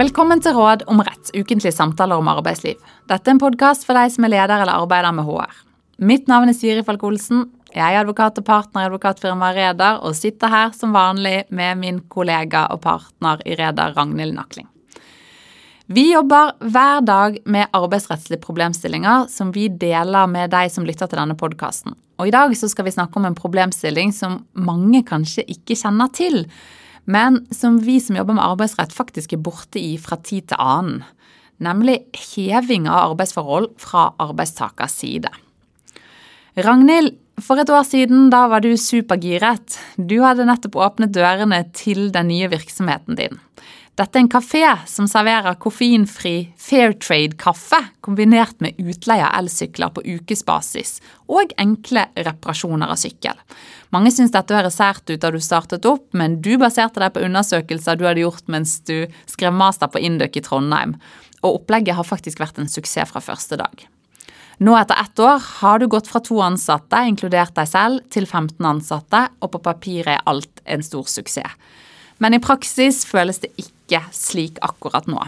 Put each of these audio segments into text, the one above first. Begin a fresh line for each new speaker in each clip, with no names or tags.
Velkommen til Råd om rett, ukentlige samtaler om arbeidsliv. Dette er en podkast for deg som er leder eller arbeider med HR. Mitt navn er Siri Falk Olsen. Jeg er advokat og partner i advokatfirmaet Reder, og sitter her som vanlig med min kollega og partner i Reder, Ragnhild Nakling. Vi jobber hver dag med arbeidsrettslige problemstillinger som vi deler med deg som lytter til denne podkasten. Og i dag skal vi snakke om en problemstilling som mange kanskje ikke kjenner til, men som vi som jobber med arbeidsrett faktisk er borte i fra tid til annen. Nemlig heving av arbeidsforhold fra arbeidstakers side. Ragnhild, for et år siden da var du supergiret. Du hadde nettopp åpnet dørene til den nye virksomheten din. Dette er en kafé som serverer koffeinfri Fair Trade-kaffe kombinert med utleie av elsykler på ukesbasis og enkle reparasjoner av sykkel. Mange syns dette høres sært ut da du startet opp, men du baserte deg på undersøkelser du hadde gjort mens du skrev master på Induc i Trondheim, og opplegget har faktisk vært en suksess fra første dag. Nå etter ett år har du gått fra to ansatte, inkludert deg selv, til 15 ansatte, og på papiret er alt en stor suksess. Men i praksis føles det ikke slik akkurat nå.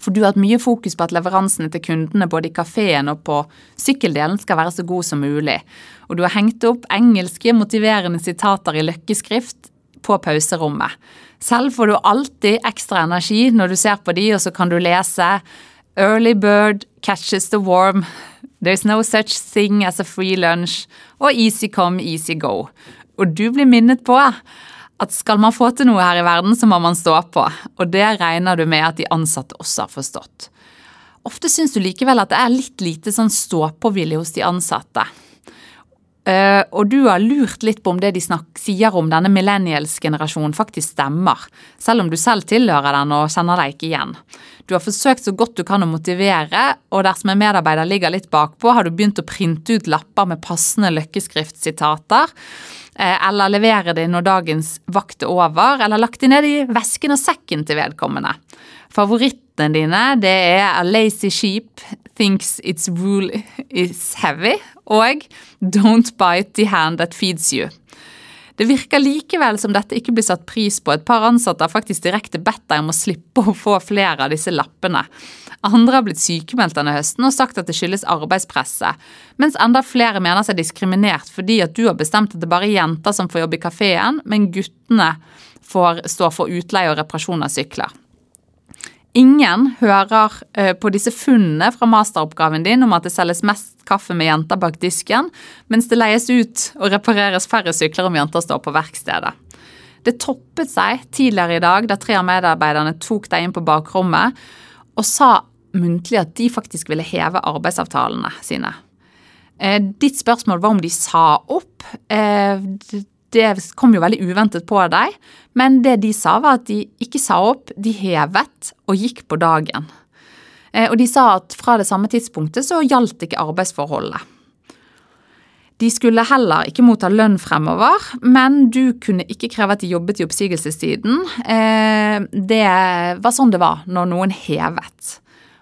For du har hatt mye fokus på at leveransene til kundene både i kafeen og på sykkeldelen skal være så god som mulig. Og du har hengt opp engelske motiverende sitater i løkkeskrift på pauserommet. Selv får du alltid ekstra energi når du ser på de, og så kan du lese Early bird catches the worm. There's no such thing as a free lunch. Og easy come, easy go. Og du blir minnet på at skal man få til noe her i verden, så må man stå på. Og det regner du med at de ansatte også har forstått. Ofte syns du likevel at det er litt lite sånn stå-på-vilje hos de ansatte. Uh, og du har lurt litt på om det de sier om denne millennials-generasjonen faktisk stemmer, selv om du selv tilhører den og kjenner deg ikke igjen. Du har forsøkt så godt du kan å motivere, og dersom en medarbeider ligger litt bakpå, har du begynt å printe ut lapper med passende løkkeskriftsitater, uh, eller levere de når dagens vakt er over, eller lagt de ned i vesken og sekken til vedkommende. Favorittene dine det er A Lazy Sheep, Thinks Its Rule Is Heavy og Don't Bite the Hand That Feeds You. Det virker likevel som dette ikke blir satt pris på. Et par ansatte har faktisk direkte bedt deg om å slippe å få flere av disse lappene. Andre har blitt sykemeldt denne høsten og sagt at det skyldes arbeidspresset, mens enda flere mener seg diskriminert fordi at du har bestemt at det bare er jenter som får jobbe i kafeen, men guttene får stå for utleie og reparasjon av sykler. Ingen hører eh, på disse funnene fra masteroppgaven din om at det selges mest kaffe med jenter bak disken, mens det leies ut og repareres færre sykler om jenter står på verkstedet. Det toppet seg tidligere i dag da tre av medarbeiderne tok deg inn på bakrommet og sa muntlig at de faktisk ville heve arbeidsavtalene sine. Eh, ditt spørsmål var om de sa opp. Det kom jo veldig uventet på deg, men det de sa var at de ikke sa opp, de hevet og gikk på dagen. Eh, og de sa at fra det samme tidspunktet så gjaldt ikke arbeidsforholdet. De skulle heller ikke motta lønn fremover, men du kunne ikke kreve at de jobbet i oppsigelsestiden. Eh, det var sånn det var når noen hevet.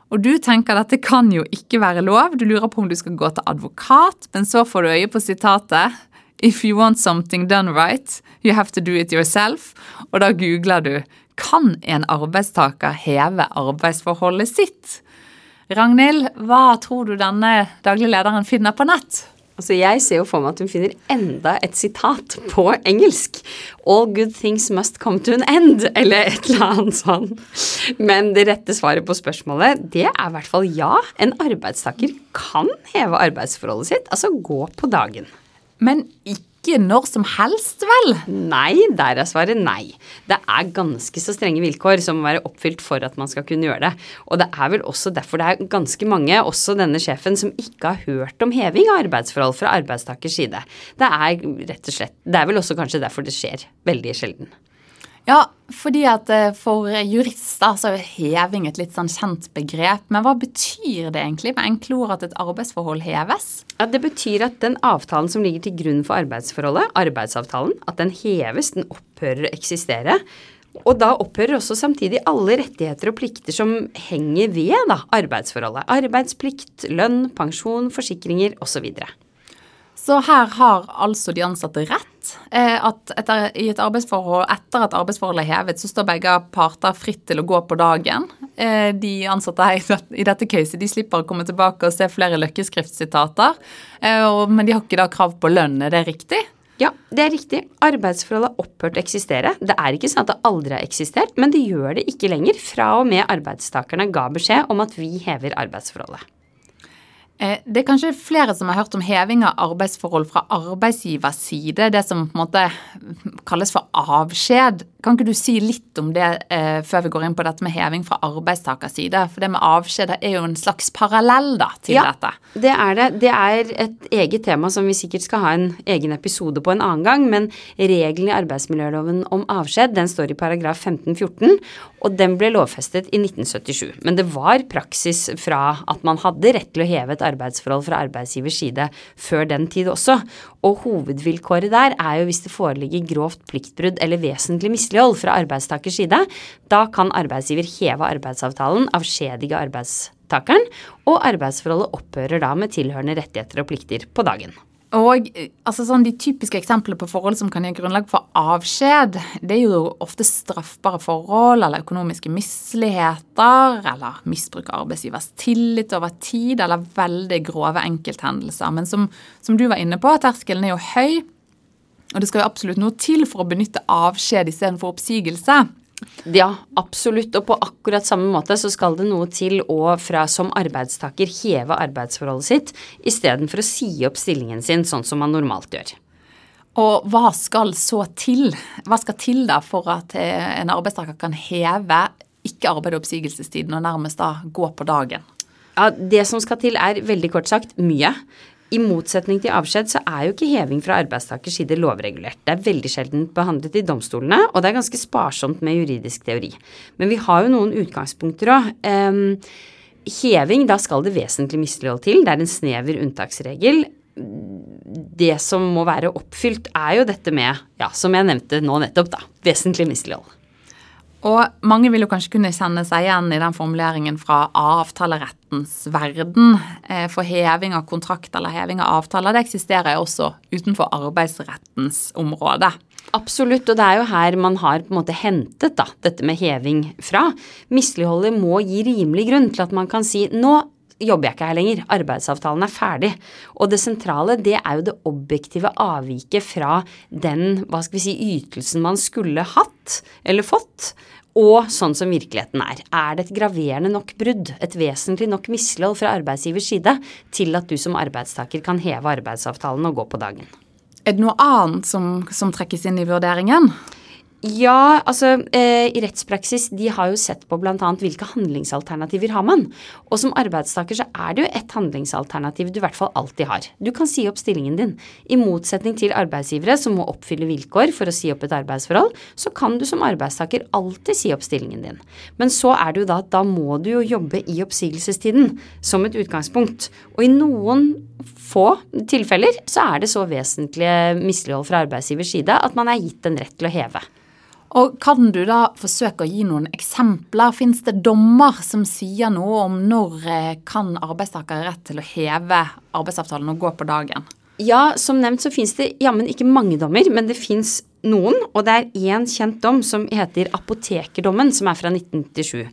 Og du tenker at dette kan jo ikke være lov, du lurer på om du skal gå til advokat, men så får du øye på sitatet If you want something done right, you have to do it yourself. Og da googler du kan en arbeidstaker heve arbeidsforholdet sitt? Ragnhild, hva tror du denne daglige lederen finner på nett?
Altså Jeg ser jo for meg at hun finner enda et sitat på engelsk. All good things must come to an end, eller et eller annet sånn. Men det rette svaret på spørsmålet, det er i hvert fall ja. En arbeidstaker kan heve arbeidsforholdet sitt, altså gå på dagen.
Men ikke når som helst, vel?
Nei, der er svaret nei. Det er ganske så strenge vilkår som må være oppfylt for at man skal kunne gjøre det. Og det er vel også derfor det er ganske mange, også denne sjefen, som ikke har hørt om heving av arbeidsforhold fra arbeidstakers side. Det er rett og slett Det er vel også kanskje derfor det skjer veldig sjelden.
Ja, fordi at eh, for jurister så er heving et litt sånn kjent begrep. Men hva betyr det egentlig med enkle ord at et arbeidsforhold heves?
Ja, Det betyr at den avtalen som ligger til grunn for arbeidsforholdet, arbeidsavtalen, at den heves, den opphører å eksistere. Og da opphører også samtidig alle rettigheter og plikter som henger ved da, arbeidsforholdet. Arbeidsplikt, lønn, pensjon, forsikringer osv.
Så her har altså de ansatte rett. Eh, at etter, i et arbeidsforhold, etter at arbeidsforholdet er hevet, så står begge parter fritt til å gå på dagen. Eh, de ansatte her i dette caset de slipper å komme tilbake og se flere løkkeskriftsitater. Eh, men de har ikke da krav på lønn, er det riktig?
Ja, det er riktig. Arbeidsforholdet har opphørt å eksistere. Det er ikke sånn at det aldri har eksistert, men det gjør det ikke lenger fra og med arbeidstakerne ga beskjed om at vi hever arbeidsforholdet.
Eh, det er kanskje flere som har hørt om heving av arbeidsforhold fra arbeidsgivers side, det som på en måte kalles for avskjed. Kan ikke du si litt om det eh, før vi går inn på dette med heving fra arbeidstakers side? For det med avskjed er jo en slags parallell da, til
ja,
dette.
det er det. Det er et eget tema som vi sikkert skal ha en egen episode på en annen gang, men reglene i arbeidsmiljøloven om avskjed den står i paragraf 1514, og den ble lovfestet i 1977. Men det var praksis fra at man hadde rett til å heve et arbeidsforhold fra arbeidsgivers side før den tid også. Og hovedvilkåret der er jo hvis det foreligger grovt pliktbrudd eller vesentlig mislighold fra arbeidstakers side. Da kan arbeidsgiver heve arbeidsavtalen, avskjedige arbeidstakeren, og arbeidsforholdet opphører da med tilhørende rettigheter og plikter på dagen.
Og altså sånn, De typiske eksemplene på forhold som kan gi grunnlag for avskjed, det er jo ofte straffbare forhold eller økonomiske misligheter eller misbruk av arbeidsgivers tillit over tid eller veldig grove enkelthendelser. Men som, som du var inne på, terskelen er jo høy, og det skal jo absolutt noe til for å benytte avskjed istedenfor oppsigelse.
Ja, absolutt. Og på akkurat samme måte så skal det noe til å fra som arbeidstaker heve arbeidsforholdet sitt istedenfor å si opp stillingen sin sånn som man normalt gjør.
Og hva skal så til? Hva skal til da for at eh, en arbeidstaker kan heve ikke arbeid- og oppsigelsestiden og nærmest da gå på dagen?
Ja, Det som skal til er veldig kort sagt mye. I motsetning til avskjed så er jo ikke heving fra arbeidstakers side lovregulert. Det er veldig sjelden behandlet i domstolene, og det er ganske sparsomt med juridisk teori. Men vi har jo noen utgangspunkter òg. Heving, da skal det vesentlig mislighold til. Det er en snever unntaksregel. Det som må være oppfylt, er jo dette med, ja, som jeg nevnte nå nettopp, da, vesentlig mislighold.
Og mange vil jo kanskje kunne kjenne seg igjen i den formuleringen fra avtalerettens verden. Eh, for heving av kontrakt eller heving av avtaler, det eksisterer jo også utenfor arbeidsrettens område.
Absolutt, og det er jo her man har på en måte hentet da, dette med heving fra. Misligholdet må gi rimelig grunn til at man kan si nå jobber jeg ikke her lenger, arbeidsavtalen er ferdig. Og det sentrale det er jo det objektive avviket fra den hva skal vi si, ytelsen man skulle hatt eller fått, og sånn som virkeligheten er. Er det et graverende nok brudd, et vesentlig nok mislighold fra arbeidsgivers side, til at du som arbeidstaker kan heve arbeidsavtalen og gå på dagen?
Er det noe annet som, som trekkes inn i vurderingen?
Ja, altså eh, i rettspraksis de har jo sett på bl.a. hvilke handlingsalternativer har man. Og som arbeidstaker så er det jo et handlingsalternativ du i hvert fall alltid har. Du kan si opp stillingen din. I motsetning til arbeidsgivere som må oppfylle vilkår for å si opp et arbeidsforhold, så kan du som arbeidstaker alltid si opp stillingen din. Men så er det jo da at da må du jo jobbe i oppsigelsestiden som et utgangspunkt. Og i noen få tilfeller så er det så vesentlige mislighold fra arbeidsgivers side at man er gitt en rett til å heve.
Og Kan du da forsøke å gi noen eksempler? Fins det dommer som sier noe om når eh, kan arbeidstaker rett til å heve arbeidsavtalen og gå på dagen?
Ja, som nevnt så fins det jammen ikke mange dommer, men det fins noen. Og det er én kjent dom som heter apotekerdommen, som er fra 1997.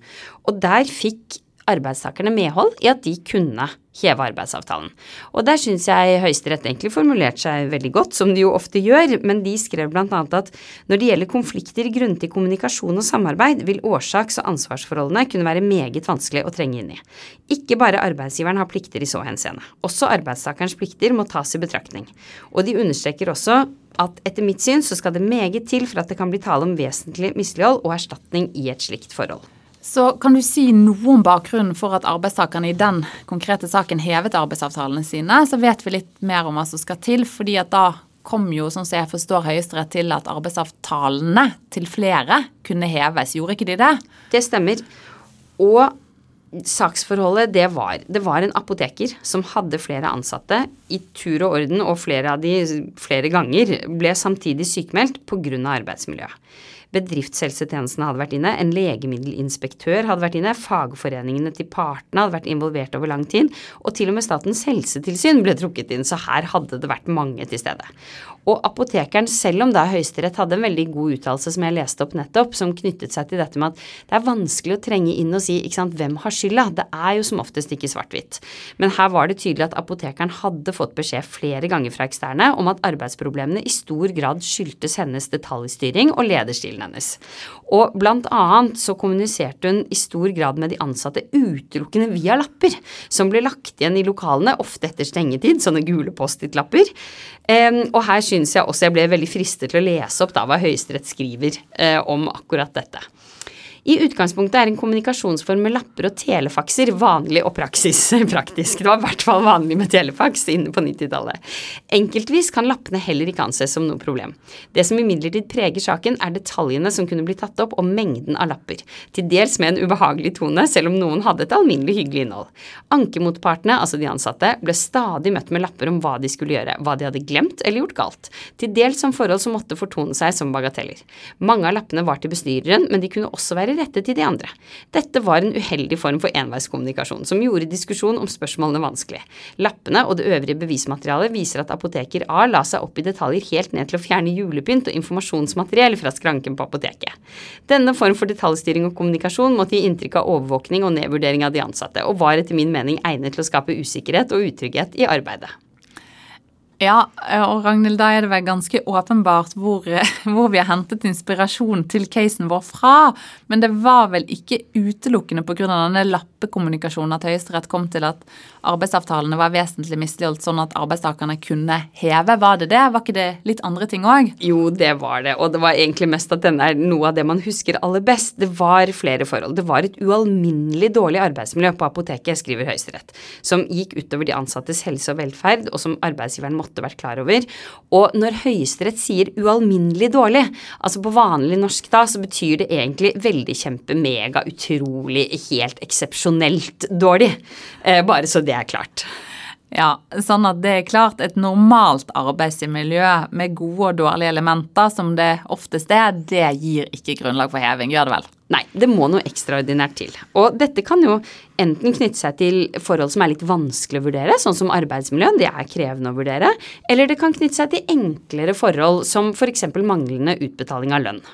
Og der fikk arbeidstakerne medhold i at de kunne heve arbeidsavtalen. Og der syns jeg Høyesterett egentlig formulerte seg veldig godt, som de jo ofte gjør, men de skrev bl.a. at når det gjelder konflikter grunnet til kommunikasjon og samarbeid, vil årsaks- og ansvarsforholdene kunne være meget vanskelig å trenge inn i. Ikke bare arbeidsgiveren har plikter i så henseende. Også arbeidstakerens plikter må tas i betraktning. Og de understreker også at etter mitt syn så skal det meget til for at det kan bli tale om vesentlig mislighold og erstatning i et slikt forhold.
Så kan du si noe om bakgrunnen for at arbeidstakerne i den konkrete saken hevet arbeidsavtalene sine? Så vet vi litt mer om hva som skal til, fordi at da kom jo, sånn som jeg forstår Høyesterett, til at arbeidsavtalene til flere kunne heves. Gjorde ikke de det?
Det stemmer. Og saksforholdet, det var Det var en apoteker som hadde flere ansatte i tur og orden, og flere av de flere ganger ble samtidig sykemeldt pga. arbeidsmiljøet. Bedriftshelsetjenesten hadde vært inne, en legemiddelinspektør hadde vært inne, fagforeningene til partene hadde vært involvert over lang tid, og til og med Statens helsetilsyn ble trukket inn, så her hadde det vært mange til stede. Og apotekeren, selv om da Høyesterett hadde en veldig god uttalelse som jeg leste opp nettopp, som knyttet seg til dette med at det er vanskelig å trenge inn og si ikke sant, hvem har skylda. Det er jo som oftest ikke svart-hvitt. Men her var det tydelig at apotekeren hadde fått beskjed flere ganger fra eksterne om at arbeidsproblemene i stor grad skyldtes hennes detaljstyring og lederstilen hennes. Og blant annet så kommuniserte hun i stor grad med de ansatte utelukkende via lapper, som ble lagt igjen i lokalene, ofte etter stengetid, sånne gule Post-It-lapper. Um, og her syns jeg også jeg ble veldig fristet til å lese opp da hva Høyesterett skriver eh, om akkurat dette. I utgangspunktet er en kommunikasjonsform med lapper og telefakser vanlig og praksis, praktisk. Det var i hvert fall vanlig med telefaks inne på 90-tallet. Enkeltvis kan lappene heller ikke anses som noe problem. Det som imidlertid preger saken, er detaljene som kunne bli tatt opp, og mengden av lapper. Til dels med en ubehagelig tone, selv om noen hadde et alminnelig hyggelig innhold. Ankemotpartene, altså de ansatte, ble stadig møtt med lapper om hva de skulle gjøre, hva de hadde glemt eller gjort galt. Til dels om forhold som måtte fortone seg som bagateller. Mange av lappene var til bestyreren, men de kunne også være rettet til de andre. Dette var en uheldig form for enveiskommunikasjon, som gjorde diskusjon om spørsmålene vanskelig. Lappene og det øvrige bevismaterialet viser at apoteker A la seg opp i detaljer helt ned til å fjerne julepynt og informasjonsmateriell fra skranken på apoteket. Denne form for detaljstyring og kommunikasjon måtte gi inntrykk av overvåkning og nedvurdering av de ansatte, og var etter min mening egnet til å skape usikkerhet og utrygghet i arbeidet.
Ja, og Ragnhild, da er det vel ganske åpenbart hvor, hvor, vi har hentet inspirasjon til casen vår fra. Men det var vel ikke utelukkende pga. denne lappekommunikasjonen at Høyesterett kom til at arbeidsavtalene var vesentlig misligholdt, sånn at arbeidstakerne kunne heve. Var det det? Var ikke det litt andre ting òg?
Jo, det var det. Og det var egentlig mest at denne er noe av det man husker aller best. Det var flere forhold. Det var et ualminnelig dårlig arbeidsmiljø på apoteket, skriver Høyesterett, som gikk utover de ansattes helse og velferd, og som arbeidsgiveren måtte vært klar over. Og når Høyesterett sier ualminnelig dårlig, altså på vanlig norsk da, så betyr det egentlig veldig kjempe, mega, utrolig, helt eksepsjonelt dårlig. Eh, bare så det er klart.
Ja, sånn at det er klart et normalt arbeidsmiljø med gode og dårlige elementer, som det oftest er, det gir ikke grunnlag for heving, gjør det vel?
Nei, det må noe ekstraordinært til. Og dette kan jo enten knytte seg til forhold som er litt vanskelig å vurdere, sånn som arbeidsmiljø, det er krevende å vurdere, eller det kan knytte seg til enklere forhold som f.eks. manglende utbetaling av lønn.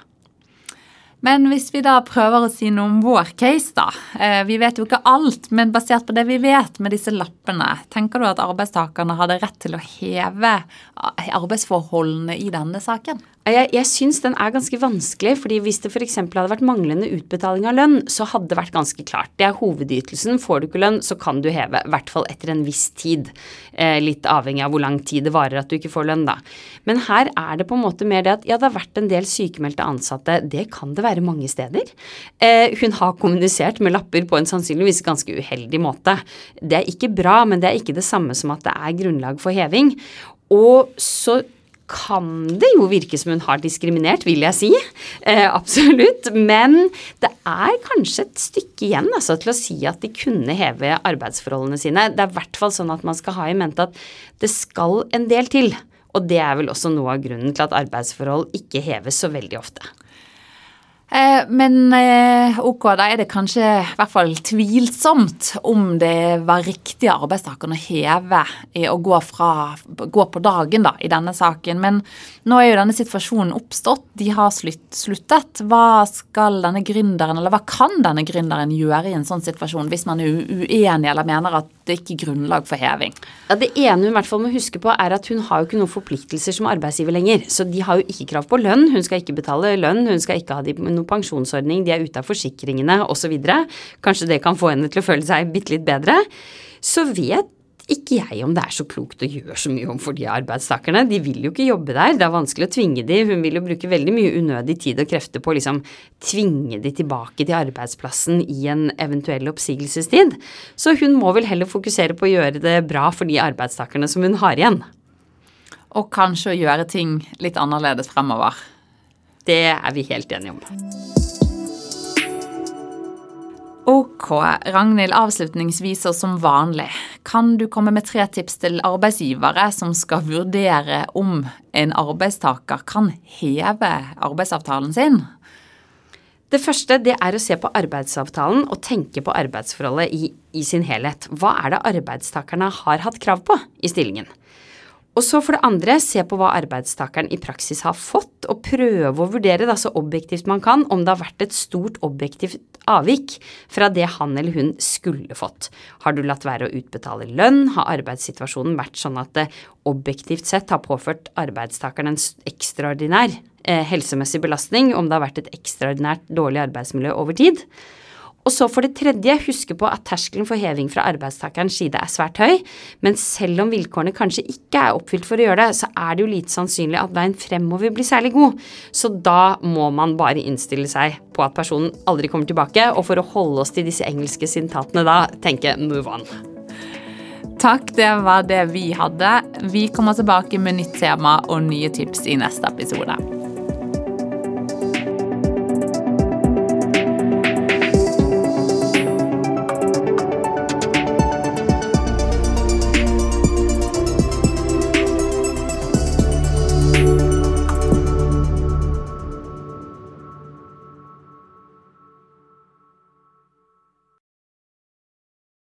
Men hvis vi da prøver å si noe om vår case, da. Eh, vi vet jo ikke alt, men basert på det vi vet med disse lappene, tenker du at arbeidstakerne hadde rett til å heve arbeidsforholdene i denne saken?
Jeg, jeg syns den er ganske vanskelig, fordi hvis det f.eks. hadde vært manglende utbetaling av lønn, så hadde det vært ganske klart. Det er hovedytelsen. Får du ikke lønn, så kan du heve. I hvert fall etter en viss tid. Eh, litt avhengig av hvor lang tid det varer at du ikke får lønn, da. Men her er det på en måte mer det at ja, det har vært en del sykemeldte ansatte. Det kan det være mange steder. Eh, hun har kommunisert med lapper på en sannsynligvis ganske uheldig måte. Det er ikke bra, men det er ikke det samme som at det er grunnlag for heving. Og så kan det jo virke som hun har diskriminert, vil jeg si. Eh, absolutt. Men det er kanskje et stykke igjen altså, til å si at de kunne heve arbeidsforholdene sine. Det er i hvert fall sånn at man skal ha i mente at det skal en del til. Og det er vel også noe av grunnen til at arbeidsforhold ikke heves så veldig ofte.
Eh, men eh, ok, da er det kanskje i hvert fall tvilsomt om det var riktig av arbeidstakeren å heve og gå, fra, gå på dagen da, i denne saken. Men nå er jo denne situasjonen oppstått. De har sluttet. Hva skal denne gründeren, eller hva kan denne gründeren gjøre i en sånn situasjon, hvis man er uenig eller mener at det er ikke grunnlag for heving?
Ja, Det ene hun i hvert fall må huske på, er at hun har jo ikke noen forpliktelser som arbeidsgiver lenger. Så de har jo ikke krav på lønn. Hun skal ikke betale lønn. Hun skal ikke ha de noe pensjonsordning, de er ute av forsikringene osv. Kanskje det kan få henne til å føle seg bitte litt bedre. Så vet ikke jeg om det er så klokt å gjøre så mye om for de arbeidstakerne. De vil jo ikke jobbe der, det er vanskelig å tvinge de. Hun vil jo bruke veldig mye unødig tid og krefter på å liksom tvinge de tilbake til arbeidsplassen i en eventuell oppsigelsestid. Så hun må vel heller fokusere på å gjøre det bra for de arbeidstakerne som hun har igjen.
Og kanskje å gjøre ting litt annerledes fremover.
Det er vi helt enige om.
Ok, Ragnhild, avslutningsvis og som vanlig, kan du komme med tre tips til arbeidsgivere som skal vurdere om en arbeidstaker kan heve arbeidsavtalen sin?
Det første det er å se på arbeidsavtalen og tenke på arbeidsforholdet i, i sin helhet. Hva er det arbeidstakerne har hatt krav på i stillingen? Og så for det andre, se på hva arbeidstakeren i praksis har fått, og prøve å vurdere da, så objektivt man kan om det har vært et stort objektivt avvik fra det han eller hun skulle fått. Har du latt være å utbetale lønn? Har arbeidssituasjonen vært sånn at det objektivt sett har påført arbeidstakeren en ekstraordinær eh, helsemessig belastning, om det har vært et ekstraordinært dårlig arbeidsmiljø over tid? Og så for det tredje, huske på at terskelen for heving fra arbeidstakerens side er svært høy, men selv om vilkårene kanskje ikke er oppfylt for å gjøre det, så er det jo lite sannsynlig at veien fremover blir særlig god. Så da må man bare innstille seg på at personen aldri kommer tilbake, og for å holde oss til disse engelske sintatene da, tenke move on.
Takk, det var det vi hadde. Vi kommer tilbake med nytt tema og nye tips i neste episode.